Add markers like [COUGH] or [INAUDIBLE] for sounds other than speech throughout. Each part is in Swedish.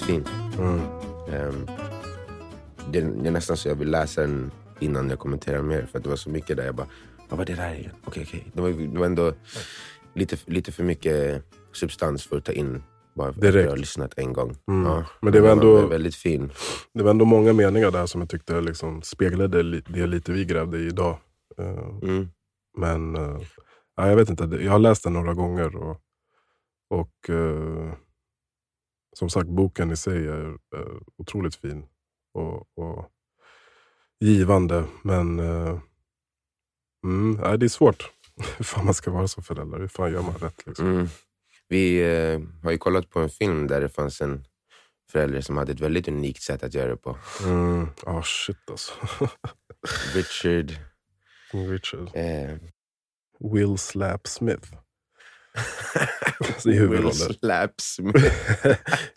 var väldigt, fin. Mm. Ehm, det, det är nästan så jag vill läsa den innan jag kommenterar mer. För att det var så mycket där jag bara, vad var det där igen? Okej, okej. Det, var, det var ändå lite, lite för mycket substans för att ta in bara för att jag har lyssnat en gång. Mm. Ja, Men det var ändå- väldigt fin. Det var ändå många meningar där som jag tyckte liksom speglade det lite vi grävde i idag. Eh, Mm. Men eh, ja, jag vet inte, jag har läst den några gånger. Och, och eh, som sagt, boken i sig är eh, otroligt fin och, och givande. Men eh, mm, nej, det är svårt [LAUGHS] hur fan man ska vara som förälder. Hur fan gör man rätt? Liksom? Mm. Vi eh, har ju kollat på en film där det fanns en förälder som hade ett väldigt unikt sätt att göra det på. Mm. Ah, shit alltså. [LAUGHS] Richard... Richard. Eh, Will Slap Smith. [LAUGHS] I huvudrollen. Will Slaps.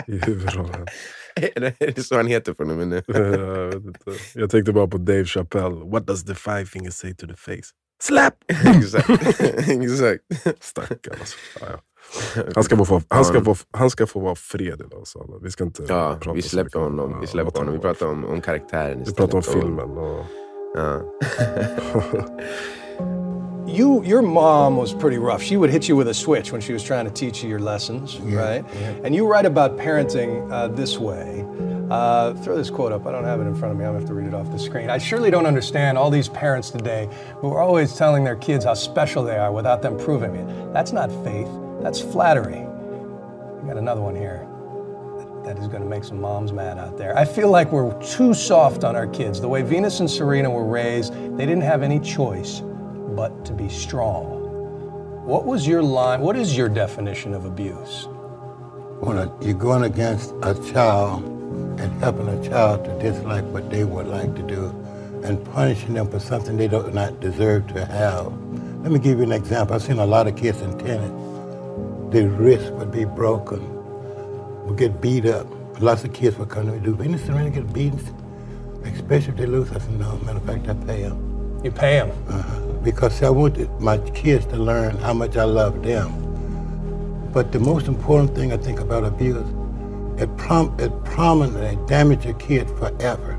I huvudrollen. är det så han heter från och med nu? [LAUGHS] jag, vet inte. jag tänkte bara på Dave Chappelle. What does the five fingers say to the face? Slap! [LAUGHS] Exakt. Exakt. Stackarn alltså. Ja, ja. Han, ska få, han, ska få, han ska få vara fred idag. Så vi ska inte Ja, prata vi släpper honom. Vi släpper honom. Vi pratar om, om karaktären Vi istället. pratar om filmen. Och, Ja. You, your mom was pretty rough. She would hit you with a switch when she was trying to teach you your lessons, right? And you write about parenting uh, this way. Uh, throw this quote up. I don't have it in front of me. I'm gonna have to read it off the screen. I surely don't understand all these parents today who are always telling their kids how special they are without them proving it. That's not faith. That's flattery. I got another one here that is going to make some moms mad out there. I feel like we're too soft on our kids. The way Venus and Serena were raised, they didn't have any choice but to be strong. What was your line? What is your definition of abuse? when a, you're going against a child and helping a child to dislike what they would like to do and punishing them for something they do not deserve to have. Let me give you an example. I've seen a lot of kids in tennis. Their wrists would be broken, would get beat up. Lots of kids would come to me, do and Serena get beaten? Especially if they lose. I said, no, matter of fact, I pay them. You pay them. Uh-huh. Because I want my kids to learn how much I love them. But the most important thing I think about abuse, it, prom- it prominently damage a kid forever.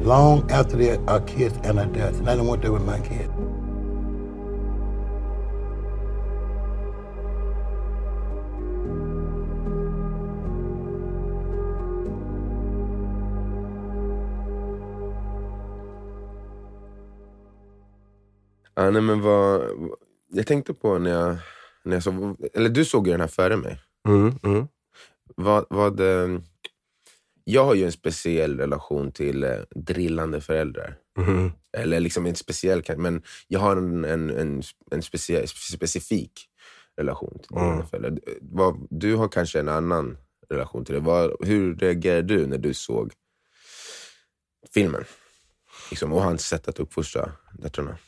Long after they are kids and adults. And I don't want that with my kids. Ja, nej, men vad, jag tänkte på när jag, när jag såg, eller du såg ju den här före mig. mm, mm. Vad, vad, eh, jag har ju en speciell relation till eh, drillande föräldrar. Mhm. Eller liksom inte speciell, men jag har en, en, en, en specie, specifik relation till drillande Mm. föräldrar. Vad, du har kanske en annan relation till det. Vad, hur reagerade du när du såg filmen? Liksom, och hans sätt att uppfostra döttrarna.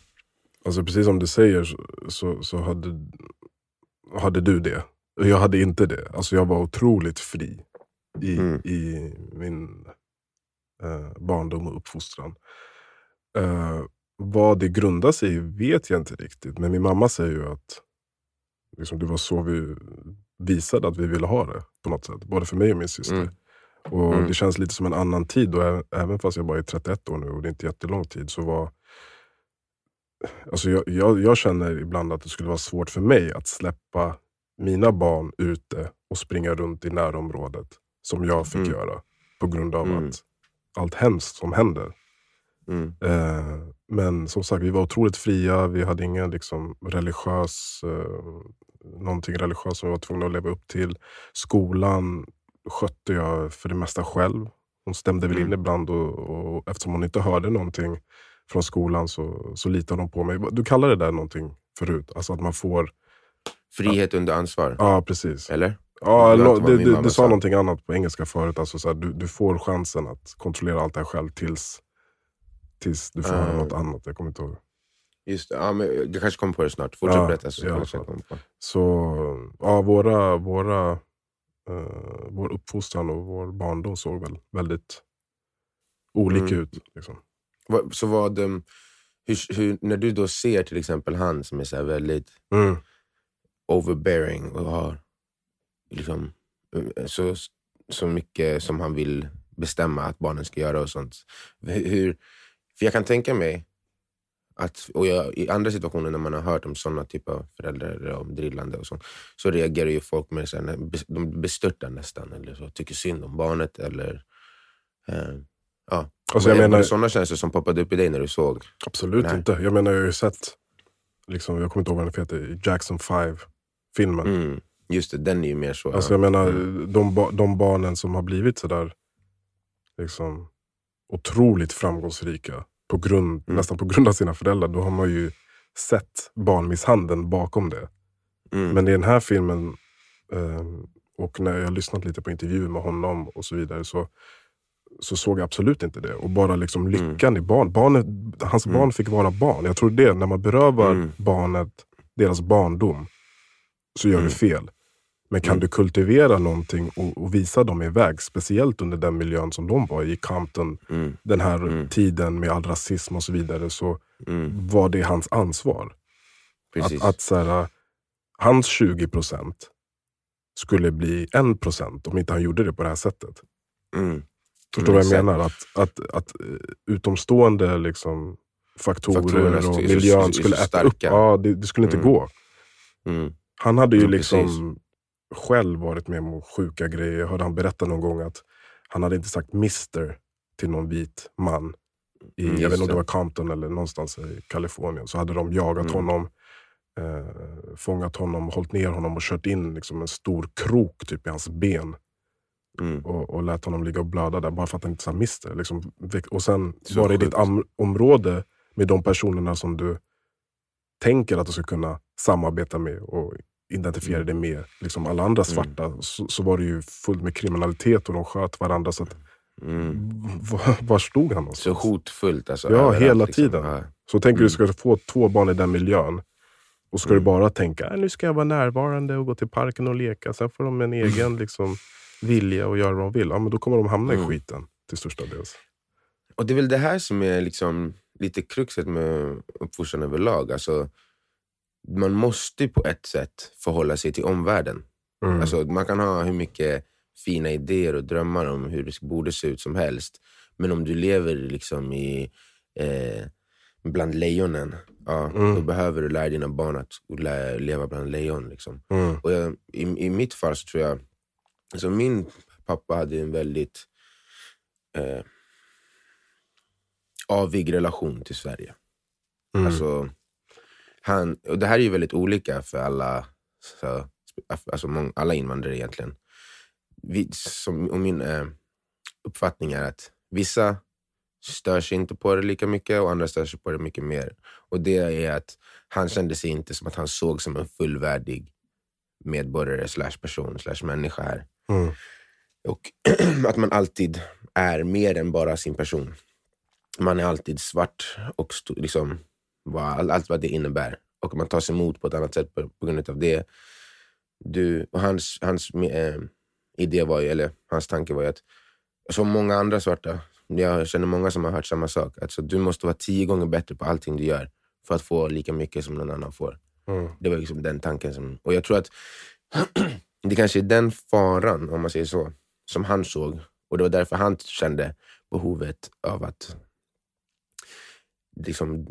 Alltså precis som du säger så, så, så hade, hade du det. Och Jag hade inte det. Alltså jag var otroligt fri i, Mm. i min eh, barndom och uppfostran. Eh, vad det grundar sig i vet jag inte riktigt. Men min mamma säger ju att liksom, det var så vi visade att vi ville ha det. på något sätt. Både för mig och min syster. Mm. Och Mm. Det känns lite som en annan tid. Och även fast jag bara är 31 år nu och det är inte jättelång tid. så var Alltså jag, jag, jag känner ibland att det skulle vara svårt för mig att släppa mina barn ute och springa runt i närområdet som jag fick Mm. göra. På grund av Mm. att allt hemskt som händer. Mm. Eh, men som sagt, vi var otroligt fria. Vi hade ingen liksom, religiös, eh, någonting religiöst som vi var tvungna att leva upp till. Skolan skötte jag för det mesta själv. Hon stämde väl in Mm. ibland och, och eftersom hon inte hörde någonting från skolan så, så litade hon på mig. Du kallade det där någonting förut. Alltså att man får... Frihet under ansvar. Ja, precis. Eller? Ja, vad du, du, du sa någonting annat på engelska förut. Alltså så här, du, du får chansen att kontrollera allt det här själv tills, tills du får höra Ah. något annat. Jag kommer inte ihåg. Just det. Ja, men jag kanske kommer på det snart. Fortsätt Ja, berätta så kanske jag på. Så ja, våra, våra, eh, vår uppfostran och vår barndom såg väl väldigt olika Mm. ut. Liksom. Så vad, um, hur, hur, när du då ser till exempel han som är så väldigt Mm. overbearing och har liksom eh, så, så mycket som han vill bestämma att barnen ska göra och sånt. Hur, för jag kan tänka mig att, och jag, i andra situationer när man har hört om sådana typer av föräldrar, om drillande och sånt, så reagerar ju folk med så här, de bestörtar nästan, eller så, tycker synd om barnet. eller eh, ja. Alltså, jag jag menar, sådana känslor som poppade upp i dig när du såg? Absolut Nej. inte. Jag menar, jag har ju sett, liksom, jag kommer inte ihåg vad den heter, Jackson 5-filmen. Mm. Just det, den är ju mer så. Alltså ja. jag menar, Mm. de, de barnen som har blivit sådär liksom, otroligt framgångsrika, på grund, Mm. nästan på grund av sina föräldrar, då har man ju sett barnmisshandeln bakom det. Mm. Men i den här filmen, eh, och när jag har lyssnat lite på intervjuer med honom och så vidare, så, så såg jag absolut inte det. Och bara liksom lyckan i barn. Barnet, hans Mm. barn fick vara barn. Jag tror det, när man berövar Mm. barnet deras barndom, så gör Mm. du fel. Men kan Mm. du kultivera någonting och, och visa dem en väg, speciellt under den miljön som de var i, Compton, Mm. den här Mm. tiden med all rasism och så vidare, så Mm. var det hans ansvar. Precis. Att, att så här, hans 20 procent skulle bli 1 procent om inte han gjorde det på det här sättet. Mm. Förstår du vad jag menar? Att, att, att eh, utomstående liksom, faktorer Faktorerna är och miljön så skulle äta upp. Ja, det, det skulle inte Mm. gå. Mm. Han hade ju Ja, liksom precis. själv varit med om sjuka grejer. Jag hörde han berätta någon gång att han hade inte sagt Mr till någon vit man. I, Mm, jag vet inte om det det. var Compton eller någonstans i Kalifornien. Så hade de jagat Mm. honom, eh, fångat honom, hållit ner honom och kört in liksom en stor krok typ i hans ben. Mm. Och, och lät honom ligga och blöda där bara för att han inte sa Mr. Liksom, och sen Så var det i ditt område med de personerna som du tänker att du ska kunna samarbeta med och identifiera Mm. dig med liksom alla andra svarta, så, så var det ju fullt med kriminalitet och de sköt varandra. Så att, Mm. [LAUGHS] var, var stod han någonstans? Så hotfullt alltså. Ja, överallt, hela liksom. tiden. Så tänker Mm. du ska få två barn i den miljön och ska Mm. du bara tänka "Äh, nu ska jag vara närvarande och gå till parken och leka. Sen får de en egen liksom, vilja och göra vad de vill. Ja, men då kommer de hamna i Mm. skiten till största dels. Och det är väl det här som är liksom lite kruxet med uppfostran överlag. Alltså, man måste på ett sätt förhålla sig till omvärlden. Mm. Alltså, man kan ha hur mycket fina idéer och drömmar om hur det borde se ut som helst. Men om du lever liksom i, eh, bland lejonen, ja, Mm. då behöver du lära dina barn att leva bland lejon. Liksom. Mm. Och jag, i, I mitt fall så tror jag... Alltså min pappa hade en väldigt eh, avig relation till Sverige. Mm. Alltså, han, och det här är ju väldigt olika för alla, så, alltså mång, alla invandrare egentligen. Vi, som, och min eh, uppfattning är att vissa stör sig inte på det lika mycket och andra stör sig på det mycket mer. Och det är att han kände sig inte som att han såg som en fullvärdig medborgare slash person slash människa här. Mm. Och [CLEARS THROAT] att man alltid är mer än bara sin person. Man är alltid svart och liksom, vad, allt vad det innebär. Och man tas emot på ett annat sätt på, på grund av det. Du, och hans hans eh, idé var ju, eller hans tanke var ju att, som många andra svarta, jag känner många som har hört samma sak, alltså, du måste vara tio gånger bättre på allting du gör för att få lika mycket som någon annan får. Mm. Det var liksom den tanken. Som, och jag tror att [CLEARS THROAT] det kanske är den faran, om man säger så, som han såg. Och det var därför han kände behovet av att liksom,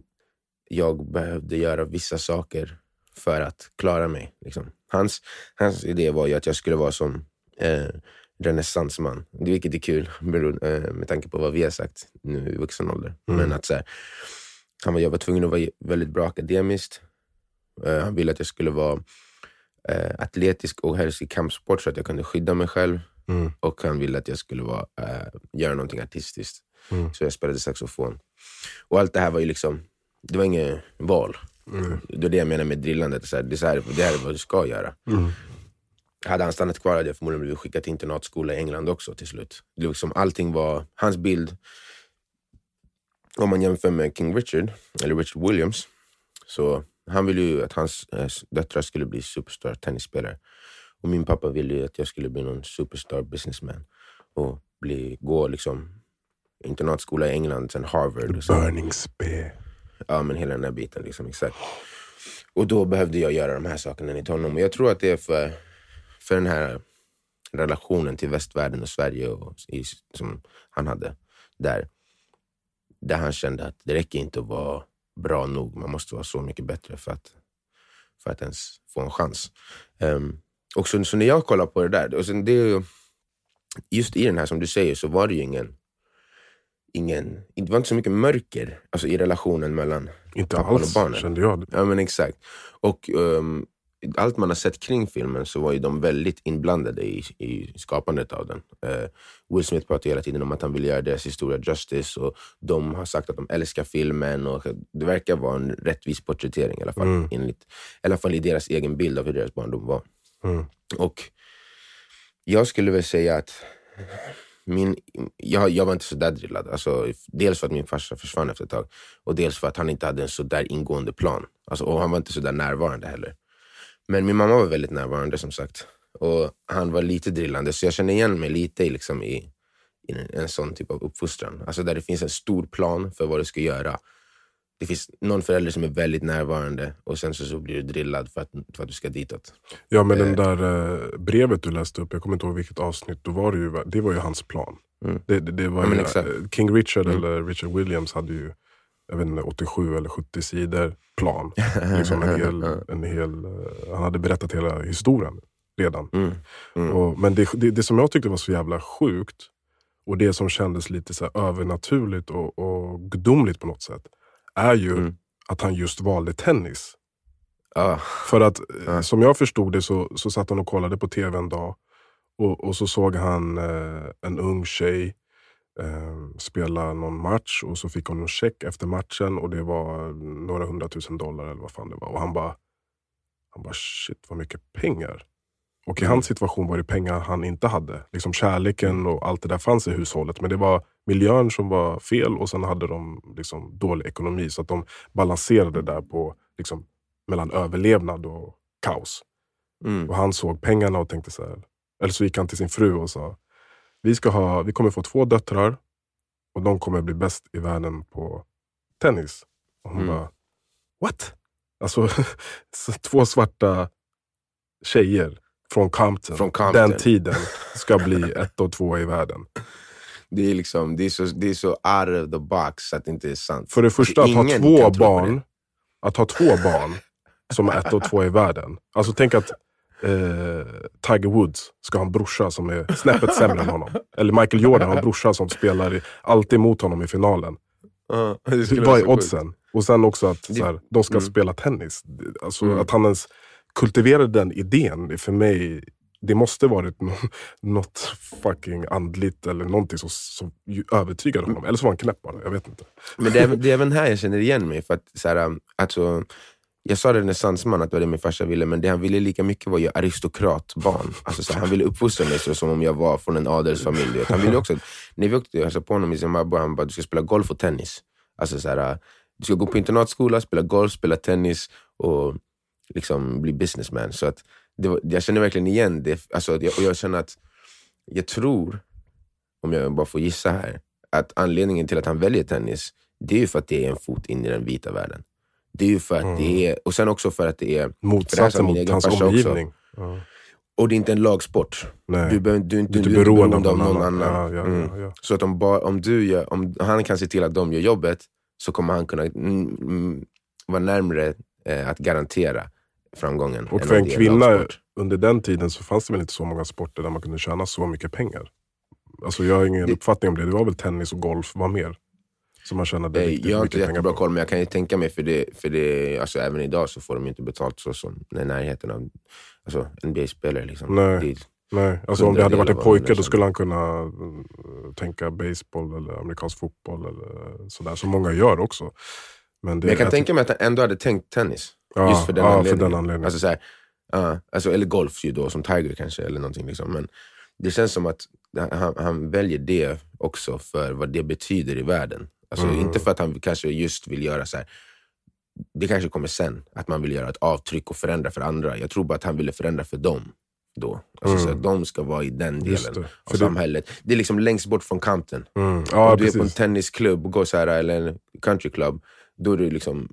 jag behövde göra vissa saker för att klara mig. Liksom. Hans, hans idé var ju att jag skulle vara som eh, renässansman, vilket är kul [LAUGHS] eh, med tanke på vad vi har sagt nu i vuxen ålder. Mm. Men att så här, han var, jag var tvungen att vara väldigt bra akademiskt. Eh, han ville att jag skulle vara eh, atletisk och helst i kampsport så att jag kunde skydda mig själv. Mm. Och han ville att jag skulle vara, eh, göra någonting artistiskt. Mm. Så jag spelade saxofon. Och allt det här var ju liksom, det var inget val. Mm. Det är det jag menar med drillandet. Så här, det, är så här, det här är vad du ska göra. Mm. Hade han stannat kvar hade jag förmodligen blivit skickad till internatskola i England också till slut. Det liksom, allting var, hans bild, om man jämför med King Richard, eller Richard Williams, så han ville ju att hans eh, döttrar skulle bli superstar tennisspelare. Och min pappa ville ju att jag skulle bli någon superstar businessman. Och bli, gå liksom internatskola i England, sen Harvard. sen- Burning spear. Ja, men hela den här biten. Liksom, exakt. Och då behövde jag göra de här sakerna enligt honom. Och jag tror att det är för, för den här relationen till västvärlden och Sverige och, i, som han hade där. Där han kände att det räcker inte att vara bra nog. Man måste vara så mycket bättre för att, för att ens få en chans. Um, och så, så, när jag kollar på det där, och sen det är ju, just i den här som du säger så var det ju ingen, ingen det var inte så mycket mörker alltså i relationen mellan inte pappan alls, och barnen. kände jag. Ja men exakt. Och um, allt man har sett kring filmen så var ju de väldigt inblandade i, i skapandet av den. Uh, Will Smith pratar hela tiden om att han vill göra deras historia justice och de har sagt att de älskar filmen. och Det verkar vara en rättvis porträttering i alla fall. Mm. Enligt, I alla fall i deras egen bild av hur deras barndom var. Mm. Och jag skulle väl säga att min, jag, jag var inte så där drillad. Alltså, dels för att min farsa försvann efter ett tag och dels för att han inte hade en så där ingående plan. Alltså, och han var inte så där närvarande heller. Men min mamma var väldigt närvarande som sagt. Och han var lite drillande, så jag känner igen mig lite liksom, i, i en, en sån typ av uppfostran. Alltså där det finns en stor plan för vad du ska göra. Det finns någon förälder som är väldigt närvarande och sen så, så blir du drillad för att, för att du ska ditåt. Ja, men Eh. den där eh, brevet du läste upp, jag kommer inte ihåg vilket avsnitt, då var det, ju, det var ju hans plan. Mm. Det, det, det var Ja, ju, eh, King Richard Mm. eller Richard Williams hade ju jag vet inte, 87 eller 70 sidor plan. [LAUGHS] liksom en hel, en hel, eh, han hade berättat hela historien redan. Mm. Mm. Och, men det, det, det som jag tyckte var så jävla sjukt och det som kändes lite så övernaturligt och, och gudomligt på något sätt är ju Mm. att han just valde tennis. Ja. För att eh, Ja. som jag förstod det så, så satt han och kollade på tv en dag och, och så såg han eh, en ung tjej eh, spela någon match och så fick hon en check efter matchen och det var några hundratusen dollar eller vad fan det var. Och han bara, han bara shit vad mycket pengar. Och i Mm. hans situation var det pengar han inte hade. Liksom kärleken och allt det där fanns i hushållet. Men det var miljön som var fel och sen hade de liksom dålig ekonomi. Så att de balanserade där på liksom, mellan överlevnad och kaos. Mm. Och han såg pengarna och tänkte så här. Eller så gick han till sin fru och sa vi, ska ha, vi kommer få två döttrar och de kommer bli bäst i världen på tennis. Och hon Mm. bara, what? Alltså [LAUGHS] så två svarta tjejer från Compton, Från Compton. den tiden ska bli ett och två i världen. Det är, liksom, det, är så, det är så out of the box att det inte är sant. För det första, att ha två barn, att ha två barn som är ett och två i världen. Alltså tänk att eh, Tiger Woods ska ha en brorsa som är snäppet sämre än honom. Eller Michael Jordan har en brorsa som spelar i, alltid mot honom i finalen. Skulle Vad är så sjukt. oddsen? Och sen också att så här, de ska mm. spela tennis. Alltså Mm. att han ens kultiverade den idén, för mig, det måste varit nå- något fucking andligt eller någonting som, som övertygade honom. Eller så var han knäpp bara, jag vet inte. Men det är, det är även här jag känner igen mig. För att, så här, um, alltså, jag sa renässansman att det var det min farsa ville, men det han ville lika mycket var ju aristokratbarn. Alltså, så han ville uppfostra mig så, som om jag var från en adelsfamilj. vet. Han ville också, när vi åkte, och hälsade på honom i Zimbabwe, han bara, du ska spela golf och tennis. Alltså, så här, äh, du ska gå på internatskola, spela golf, spela tennis och liksom bli businessman. Så att, det var, jag känner verkligen igen det. Alltså, jag, och jag känner att, jag tror, om jag bara får gissa här, att anledningen till att han väljer tennis, det är ju för att det är en fot in i den vita världen. Det är ju för att Mm. det är, och sen också för att det är, Motsatsen mot hans också. omgivning. Ja. och det är inte en lagsport. Nej. Du, behöver- du, Du du är beroende av någon annan. Ja, ja, Mm. ja. Så att om, bara, om, du gör, om han kan se till att de gör jobbet, så kommer han kunna mm, mm, vara närmare eh, att garantera framgången. Och för en kvinna lagsport. under den tiden så fanns det väl inte så många sporter där man kunde tjäna så mycket pengar. Alltså jag har ingen Det- uppfattning om det. Det var väl tennis och golf, vad mer? Som man tjänade Eh, riktigt Jag har inte mycket pengar jättebra koll, men jag kan ju tänka mig, för det, för det alltså, även idag så får de ju inte betalt så som i närheten av alltså, NBA-spelare. Liksom. Nej. Det Nej, alltså om det hade varit en pojke då skulle han kunna uh, tänka baseball eller amerikansk fotboll eller sådär. Som många gör också. Men, det, Men jag kan ty- tänka mig att han ändå hade tänkt tennis. ja, just för den ja, anledningen. För den anledningen. Alltså, så här, ja, alltså, eller golf ju då, som Tiger kanske. eller någonting liksom. Men det känns som att han, han väljer det också för vad det betyder i världen. Alltså, Mm. Inte för att han kanske just vill göra så här. Det kanske kommer sen, att man vill göra ett avtryck och förändra för andra. Jag tror bara att han ville förändra för dem. då. Alltså, Mm. så att de ska vara i den delen det. av det- samhället. Det är liksom längst bort från kanten. Mm. Ja, Om du är på en precis. tennisklubb och går så här, eller en countryclub, då är du liksom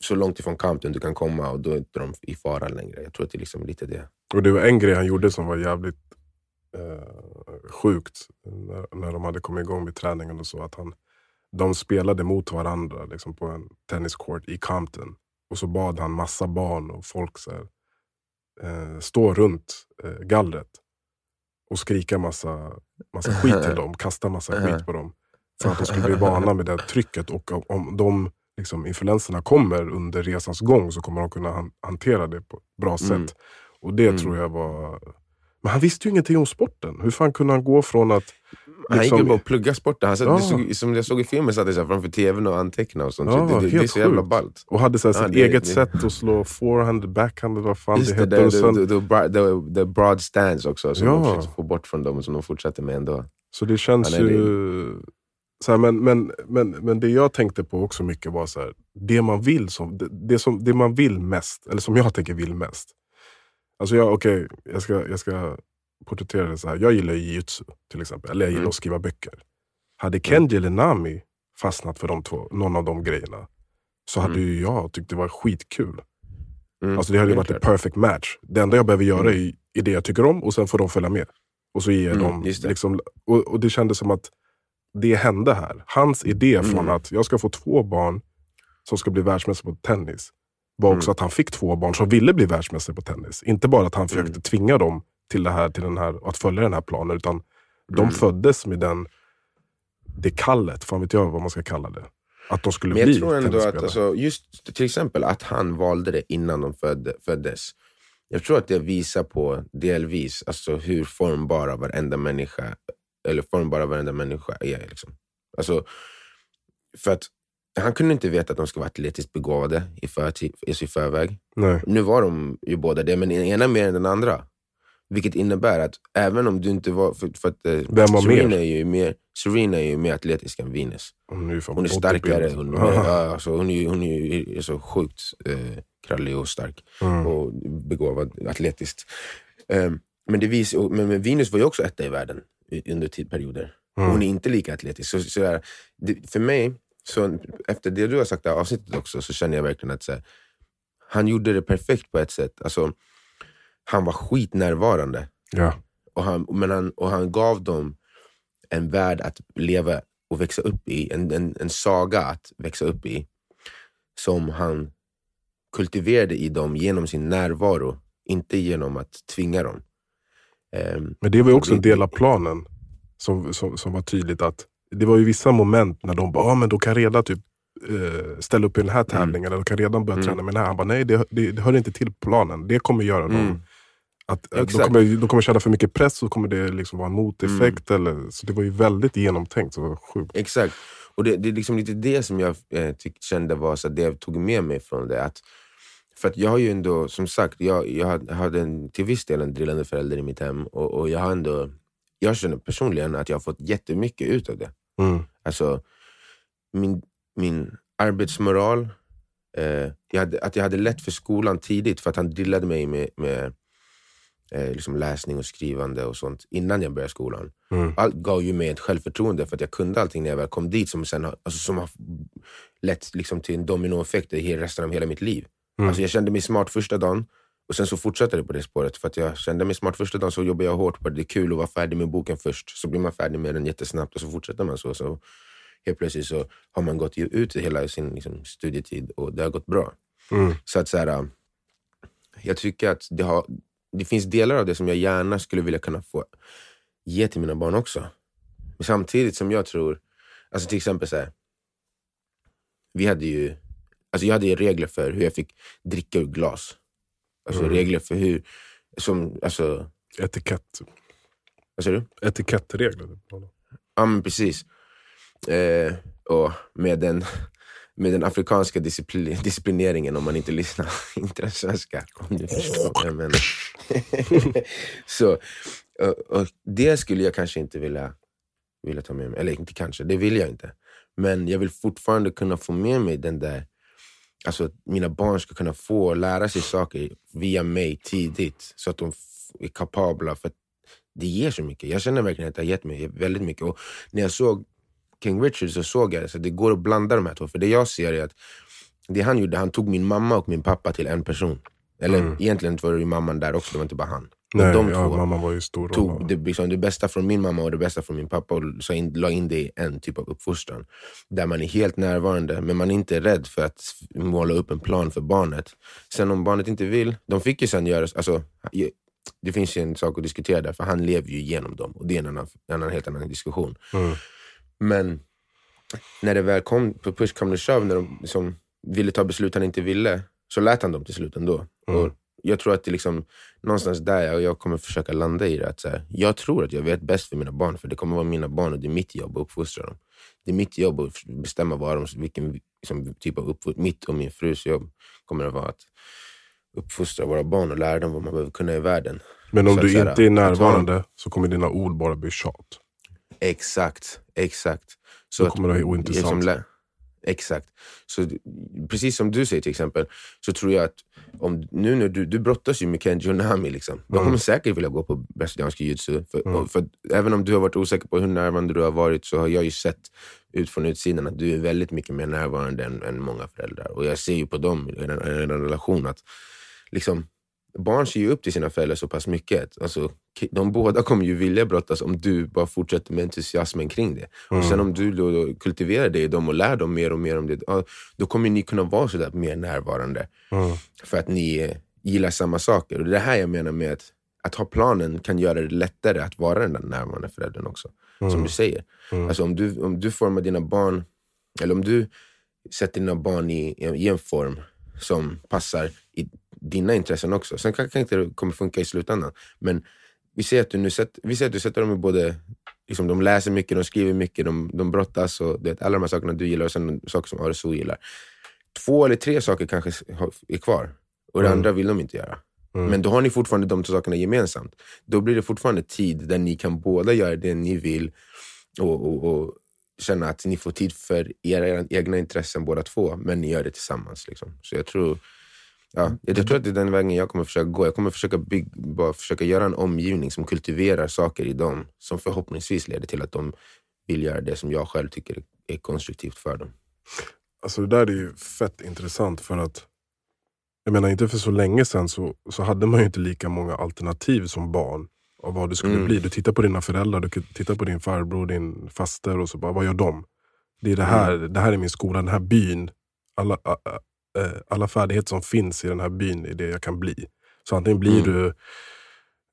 så långt ifrån kanten du kan komma och då är inte de i fara längre. Jag tror att det är liksom lite det. Och det var en grej han gjorde som var jävligt eh, sjukt när, när de hade kommit igång med träningen och så. Att han, de spelade mot varandra liksom på en tenniscourt i Compton. Och så bad han massa barn och folk så här, eh, stå runt eh, gallret och skrika massa, massa skit till dem. Kasta massa skit på dem. För att de skulle bli vana med det trycket. Och om- de liksom, influenserna kommer under resans gång så kommer de kunna han, hantera det på ett bra sätt. Mm. Och det Mm. tror jag var... Men han visste ju ingenting om sporten. Hur fan kunde han gå från att... Han gick liksom- ju bara och pluggade sporten. Han satt, Ja. det såg, som jag såg i filmen satt han framför tvn och antecknade och sånt. Ja, det, det, det är så jävla ballt. Och hade så här Ja, sitt det- eget det- sätt att slå forehand, backhand eller vad fan Just det det, hette. the, the broad stands också, som Ja. de försökte få bort från dem, som de fortsätter med ändå. Så det känns ju... Så här, men, men, men, men det jag tänkte på också mycket var så här, det man vill som, det, det, som, det man vill mest, eller som jag tänker vill mest. Alltså jag, okej, jag, ska, jag ska porträttera det så här. Jag gillar ju jujutsu till exempel, eller jag gillar Mm. att skriva böcker. Hade Kenji eller Nami fastnat för de två, någon av de grejerna, så hade Mm. ju jag tyckt det var skitkul. Mm, Alltså det hade ju varit klart. perfect match. Det enda jag behöver göra Mm. är, är det jag tycker om och sen får de följa med. Och så ger Mm, dem... det. Liksom, och, och det kändes som att det hände här. Hans idé från Mm. att jag ska få två barn som ska bli världsmästare på tennis var också Mm. att han fick två barn som ville bli världsmästare på tennis. Inte bara att han försökte Mm. tvinga dem till, det här, till den här, att följa den här planen, utan de Mm. föddes med den, det kallet, fan vet jag vad man ska kalla det. Att de skulle Men bli jag tror ändå att, alltså, just till exempel att han valde det innan de födde, föddes. Jag tror att det visar på delvis alltså, hur formbara varenda människa, eller formbara varenda människa är. Liksom. Alltså, för att han kunde inte veta att de skulle vara atletiskt begåvade i, förtid, i förväg. Nej. Nu var de ju båda det, men den ena mer än den andra. Vilket innebär att även om du inte var... För, för att, eh, Vem var Serena mer? Är ju mer? Serena är ju mer atletisk än Venus. Hon är, Hon är starkare. Hon är, [LAUGHS] alltså, hon är, hon är så sjukt eh, krallig och stark Mm. och begåvad atletiskt. Um, men, det vis, men, men Venus var ju också etta i världen under tidperioder. Mm. Hon är inte lika atletisk. Så, så där, det, för mig, så, efter det du har sagt i avsnittet också, så känner jag verkligen att här, han gjorde det perfekt på ett sätt. Alltså, han var skitnärvarande. Ja. Och han, men han, och han gav dem en värld att leva och växa upp i. En, en, en saga att växa upp i. Som han kultiverade i dem genom sin närvaro. Inte genom att tvinga dem. Ehm, Men det var ju också en del av planen som, som, som var tydligt att det var ju vissa moment när de bara, ah, men då kan redan typ eh, ställa upp i den här tävlingen eller de kan redan börja Mm. träna med den här. Han bara, nej det, det, det hör inte till planen. Det kommer göra dem Mm. Att, att de, kommer, de kommer känna för mycket press och kommer det liksom vara en moteffekt. Mm. Eller, så det var ju väldigt genomtänkt. Så det var sjukt. Exakt. Och det, det är liksom lite det som jag eh, tyck, kände var så att det jag tog med mig från det. Att, för att jag har ju ändå, som sagt, jag, jag hade en, till viss del en drillande förälder i mitt hem. Och, och jag har ändå, jag känner personligen att jag har fått jättemycket ut av det. Mm. Alltså, min, min arbetsmoral, eh, jag hade, att jag hade lätt för skolan tidigt för att han drillade mig med, med eh, liksom läsning och skrivande och sånt innan jag började skolan. Mm. Allt gav ju mig ett självförtroende för att jag kunde allting när jag väl kom dit som sen har, alltså, som har lett liksom, till en dominoeffekt i resten av hela mitt liv. Mm. Alltså, jag kände mig smart första dagen och sen så fortsatte det på det spåret. För att jag kände mig smart första dagen så jobbade jag hårt på det. Det är kul att vara färdig med boken först. Så blir man färdig med den jättesnabbt och så fortsätter man så. så helt plötsligt så har man gått ut hela sin liksom, studietid och det har gått bra. Mm. Så att så här, jag tycker att det, har, det finns delar av det som jag gärna skulle vilja kunna få ge till mina barn också. Men samtidigt som jag tror, alltså till exempel så här, vi hade ju, alltså jag hade ju regler för hur jag fick dricka ur glas. Alltså Mm. regler för hur, som, alltså, Etikett. vad säger du? Etikettregler. Ja men precis. Eh, och med den, med den afrikanska disciplin, disciplineringen om man inte lyssnar, [LAUGHS] inte den svenska. Om du förstår vad jag menar. [LAUGHS] Så, och, och det skulle jag kanske inte vilja, vilja ta med mig. Eller inte kanske, det vill jag inte. Men jag vill fortfarande kunna få med mig den där, alltså att mina barn ska kunna få lära sig saker via mig tidigt. Så att de är kapabla. För att det ger så mycket. Jag känner verkligen att det har gett mig väldigt mycket. Och när jag såg King Richard så såg jag att det går att blanda de här två. För det jag ser är att det han gjorde, han tog min mamma och min pappa till en person. Eller Mm. egentligen var det ju mamman där också, det var inte bara han. Nej, de ja, två mamma var ju stor tog det, liksom, det bästa från min mamma och det bästa från min pappa och så in, la in det i en typ av uppfostran. Där man är helt närvarande, men man är inte rädd för att måla upp en plan för barnet. Sen om barnet inte vill, de fick ju sen göra... Alltså, det finns ju en sak att diskutera där, för han lever ju igenom dem. Och det är en, annan, en annan, helt annan diskussion. Mm. Men när det väl kom på push come to shove, när de liksom ville ta beslut han inte ville, så lät han dem till slut ändå. Mm. Och jag tror att det är liksom, någonstans där jag, jag kommer försöka landa i det. Att så här, jag tror att jag vet bäst för mina barn, för det kommer vara mina barn och det är mitt jobb att uppfostra dem. Det är mitt jobb att bestämma vad de, vilken liksom, typ av uppfostran, mitt och min frus jobb kommer att vara att uppfostra våra barn och lära dem vad man behöver kunna i världen. Men om Så du så här, inte är närvarande så kommer dina ord bara bli tjat. Exakt, exakt. Då kommer det vara ointressant. liksom Exakt. Så, precis som du säger till exempel, så tror jag att om, nu när du, du brottas ju med Kenji och Nami, liksom. de Mm. kommer säkert vilja gå på brasiliansk jiu-jitsu. För, och- för, även om du har varit osäker på hur närvarande du har varit så har jag ju sett ut från utsidan att du är väldigt mycket mer närvarande än, än många föräldrar. Och jag ser ju på dem i en, i en relation att liksom, barn ser ju upp till sina föräldrar så pass mycket. Alltså, de båda kommer ju vilja brottas om du bara fortsätter med entusiasmen kring det. Och sen om du då, då kultiverar det i dem och lär dem mer och mer om det, då kommer ni kunna vara sådär mer närvarande. Mm. För att ni gillar samma saker. Och det är det här jag menar med att, att ha planen kan göra det lättare att vara den där närvarande föräldern också. Som du säger. Alltså om du, om du formar dina barn, eller om du sätter dina barn i, i en form som passar i dina intressen också. Sen kan- kanske inte det kommer funka i slutändan. Men vi ser att du nu sätter, vi ser att du sätter dem i både, liksom, de läser mycket, de skriver mycket, de, de brottas och du vet, alla de här sakerna du gillar och sen saker som RSO gillar. Två eller tre saker kanske är kvar och det andra vill de inte göra. Men då har ni fortfarande de två sakerna gemensamt. Då blir det fortfarande tid där ni kan båda göra det ni vill och, och, och känna att ni får tid för era egna intressen båda två, men ni gör det tillsammans. Liksom. Så jag tror, ja, jag, jag tror att det är den vägen jag kommer försöka gå. Jag kommer försöka, bygg, bara försöka göra en omgivning som kultiverar saker i dem, som förhoppningsvis leder till att de vill göra det som jag själv tycker är konstruktivt för dem. Alltså det där är ju fett intressant för att jag menar inte för så länge sedan så, så hade man ju inte lika många alternativ som barn av vad det skulle Mm. bli. Du tittar på dina föräldrar, du tittar på din farbror, din faster och så bara, vad gör de? Det är det här, Mm. det här är min skola, den här byn. Alla, ä, alla färdigheter som finns i den här byn är det jag kan bli. Så antingen blir Mm. du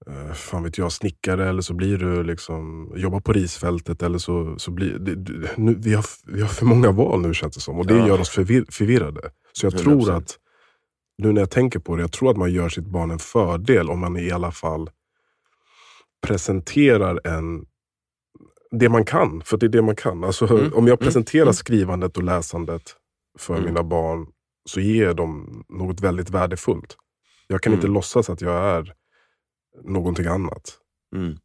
eh, fan vet jag, snickare eller så blir du liksom, jobbar på risfältet. Eller så, så blir, det, det, nu, vi, har, vi har för många val nu känns det som och det Ja. gör oss förvir, förvirrade. Så jag 100%. tror att, nu när jag tänker på det, jag tror att man gör sitt barn en fördel om man i alla fall presenterar en det man kan, för det är det man kan. Alltså, Mm, Om jag mm, presenterar mm. skrivandet och läsandet för Mm. mina barn så ger jag dem något väldigt värdefullt. Jag kan Mm. inte låtsas att jag är någonting annat. Mm.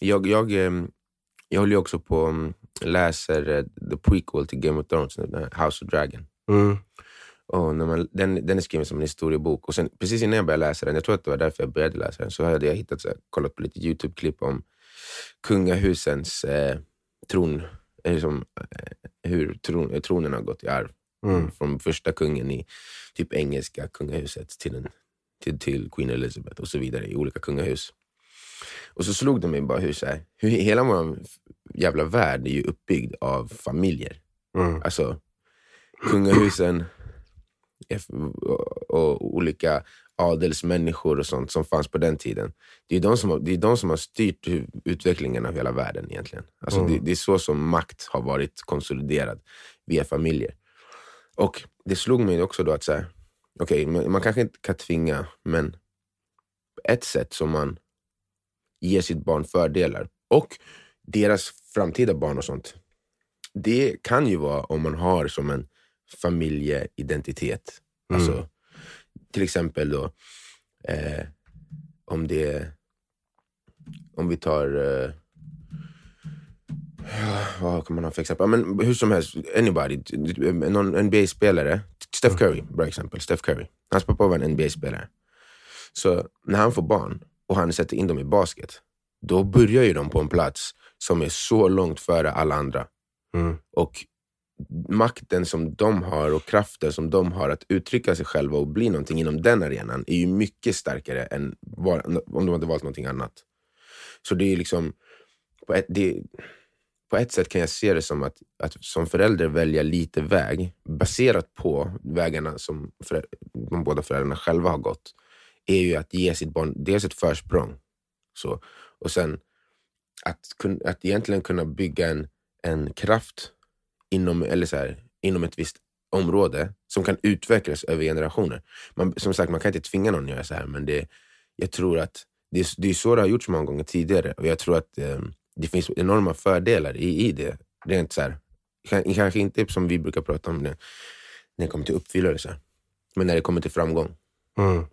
Jag, jag, ehm, jag håller ju också på um, läser eh, the prequel till Game of Thrones, House of Dragon. Mm. Och när man, den, den är skriven som en historiebok. Och sen, precis innan jag började läsa den, jag tror att det var därför jag började läsa den, så hade jag hittat, så här, kollat på lite YouTube-klipp om kungahusens eh, tron, eh, som, eh, hur tron, eh, tronen har gått i arv. Mm. Från första kungen i typ engelska kungahuset till, den, till, till Queen Elizabeth och så vidare i olika kungahus. Och så slog det mig bara hur, så här, hur hela vår jävla värld är ju uppbyggd av familjer. Mm. Alltså kungahusen och, olika adelsmänniskor och sånt som fanns på den tiden. Det är de som har, det är de som har styrt utvecklingen av hela världen egentligen. Alltså Mm. det, det är så som makt har varit konsoliderad via familjer. Och det slog mig också då att så här, okej, man, man kanske inte kan tvinga, men ett sätt som man ger sitt barn fördelar och deras framtida barn och sånt. Det kan ju vara om man har som en familjeidentitet. Mm. Alltså, till exempel då, eh, om det om vi tar eh, vad kan man ha för exempel? Men hur som helst, anybody, någon NBA-spelare, Steph Curry, bra exempel. Steph Curry. Hans pappa var en NBA-spelare. Så när han får barn och han sätter in dem i basket, då börjar ju de på en plats som är så långt före alla andra. Mm. Och makten som de har och kraften som de har att uttrycka sig själva och bli någonting inom den arenan är ju mycket starkare än om de hade valt någonting annat. Så det är liksom, ett, det, på ett sätt kan jag se det som att, att som förälder välja lite väg baserat på vägarna som för, de båda föräldrarna själva har gått är ju att ge sitt barn dels ett försprång så, och sen att, att egentligen kunna bygga en, en kraft inom, eller så här, inom ett visst område som kan utvecklas över generationer. Man, som sagt, man kan inte tvinga någon att göra så här, men det, jag tror att det, det är så det har gjorts många gånger tidigare. Och jag tror att eh, det finns enorma fördelar i, i det. Rent så här, kanske inte som vi brukar prata om det, när det kommer till uppfyllelse, men när det kommer till framgång. Mm.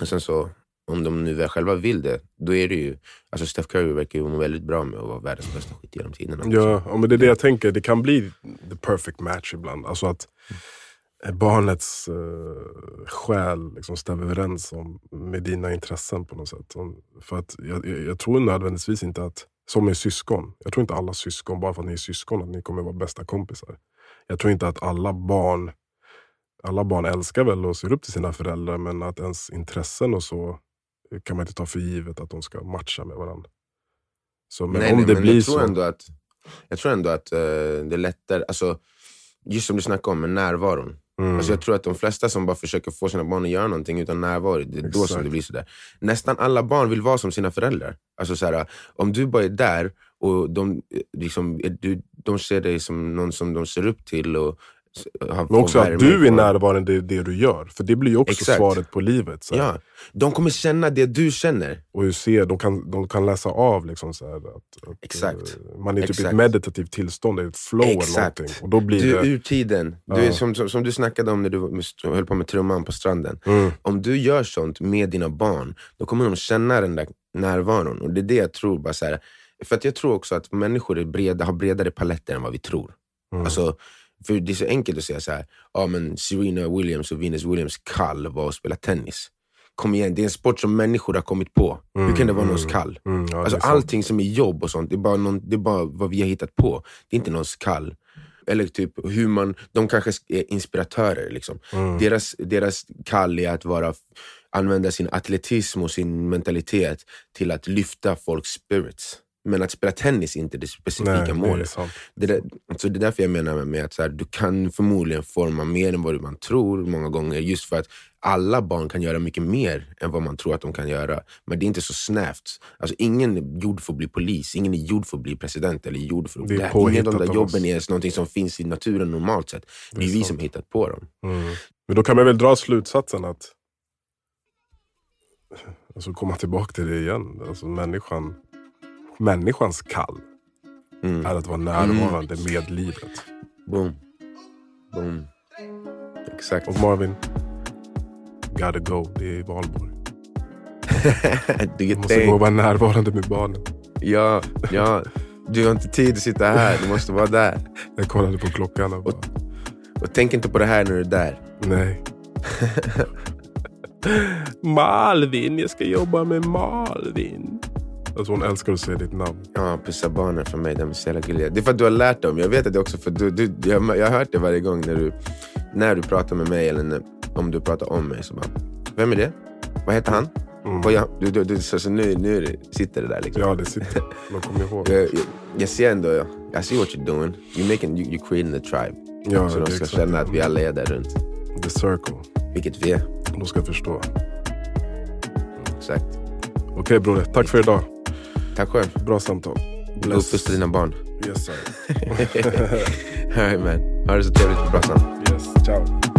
Och sen så om de nu väl själva vill det, då är det ju... Alltså Steph Curry verkar ju må väldigt bra med att vara världens bästa skytt genom tiderna. Ja, men det är det jag tänker. Det kan bli the perfect match ibland. Alltså att mm. Barnets uh, själ liksom stämmer överens om, med dina intressen på något sätt. För att jag, jag, jag tror nödvändigtvis inte att, som med syskon, jag tror inte alla syskon, bara för att ni är syskon, att ni kommer vara bästa kompisar. Jag tror inte att alla barn alla barn älskar väl och ser upp till sina föräldrar men att ens intressen och så kan man inte ta för givet att de ska matcha med varandra. Så, men nej, om nej, det men blir jag tror så... Ändå att, jag tror ändå att uh, det är lättare, alltså, just som du snackade om med närvaron. Mm. Alltså jag tror att de flesta som bara försöker få sina barn att göra någonting utan närvaro, det är Exakt. då som det blir sådär. Nästan alla barn vill vara som sina föräldrar. Alltså såhär, om du bara är där och de, liksom, du, de ser dig som någon som de ser upp till och men också att du är närvarande i det du gör. För det blir ju också Exakt. svaret på livet. Så ja. De kommer känna det du känner. Och hur ser, de, kan, de kan läsa av liksom så att, att Exakt. Eh, man är typ i ett meditativt tillstånd, ett flow Exakt. eller någonting. Och då blir du det... ur tiden. Du är som, som, som, du snackade om när du höll på med trumman på stranden. Mm. Om du gör sånt med dina barn, då kommer de känna den där närvaron. Och det är det jag tror. Bara så här, för att jag tror också att människor är breda, har bredare paletter än vad vi tror. Mm. Alltså, för det är så enkelt att säga så här, ja men Serena Williams och Venus Williams kall var att spela tennis. Kom igen, det är en sport som människor har kommit på. Mm, Hur kan det vara mm, någons kall? Mm, ja, alltså, allting som är jobb och sånt, det är, bara någon, det är bara vad vi har hittat på. Det är inte någons kall. Eller typ hur man, de kanske är inspiratörer. Liksom. Mm. Deras, deras kall är att vara, använda sin atletism och sin mentalitet till att lyfta folks spirits. Men att spela tennis är inte det specifika Nej, målet. Det, det, så det är därför jag menar med att så här, du kan förmodligen forma mer än vad man tror många gånger. Just för att alla barn kan göra mycket mer än vad man tror att de kan göra. Men det är inte så snävt. Alltså, ingen är gjord för att bli polis, ingen är gjord för att bli president. eller gjord för att bli... Ingen av de där jobben är ens någonting som finns i naturen normalt sett. Det är, det är vi som har hittat på dem. Mm. Men då kan man väl dra slutsatsen att Alltså komma tillbaka till det igen. Alltså människan människans kall mm. är att vara närvarande mm. med livet. Boom. Boom. Exakt. Och Marvin, gotta go. Det är valborg. [LAUGHS] du måste gå och vara närvarande med barnen. Ja, ja. Du har inte tid att sitta här, du måste vara där. Jag kollade på klockan och bara... Och, och tänk inte på det här när du är där. Nej. [LAUGHS] Malvin, jag ska jobba med Malvin. Alltså hon älskar att säga ditt namn. Ja, pussa barnen för mig. De är så jävla gulliga. Det är för att du har lärt dem. Jag vet att det också för du, du, jag, jag har hört det varje gång när du, när du pratar med mig eller när, om du pratar om mig. Så bara, Vem är det? Vad heter han? Mm. Jag, du, du, du, så, så nu, nu sitter det där. Liksom. Ja, det sitter. Man kommer ihåg. jag, jag, jag ser ändå, I see what you're doing. You're, making, you, you're creating the tribe. Ja, så de ska exakt. känna att vi alla är där runt. The circle. Vilket vi är. De ska förstå. Exakt. Okej okay, broder, tack för idag. Tack själv. Bra samtal. Uppfostra dina barn. Yes sir. All right man. Ha det så trevligt på brassan. Yes, ciao.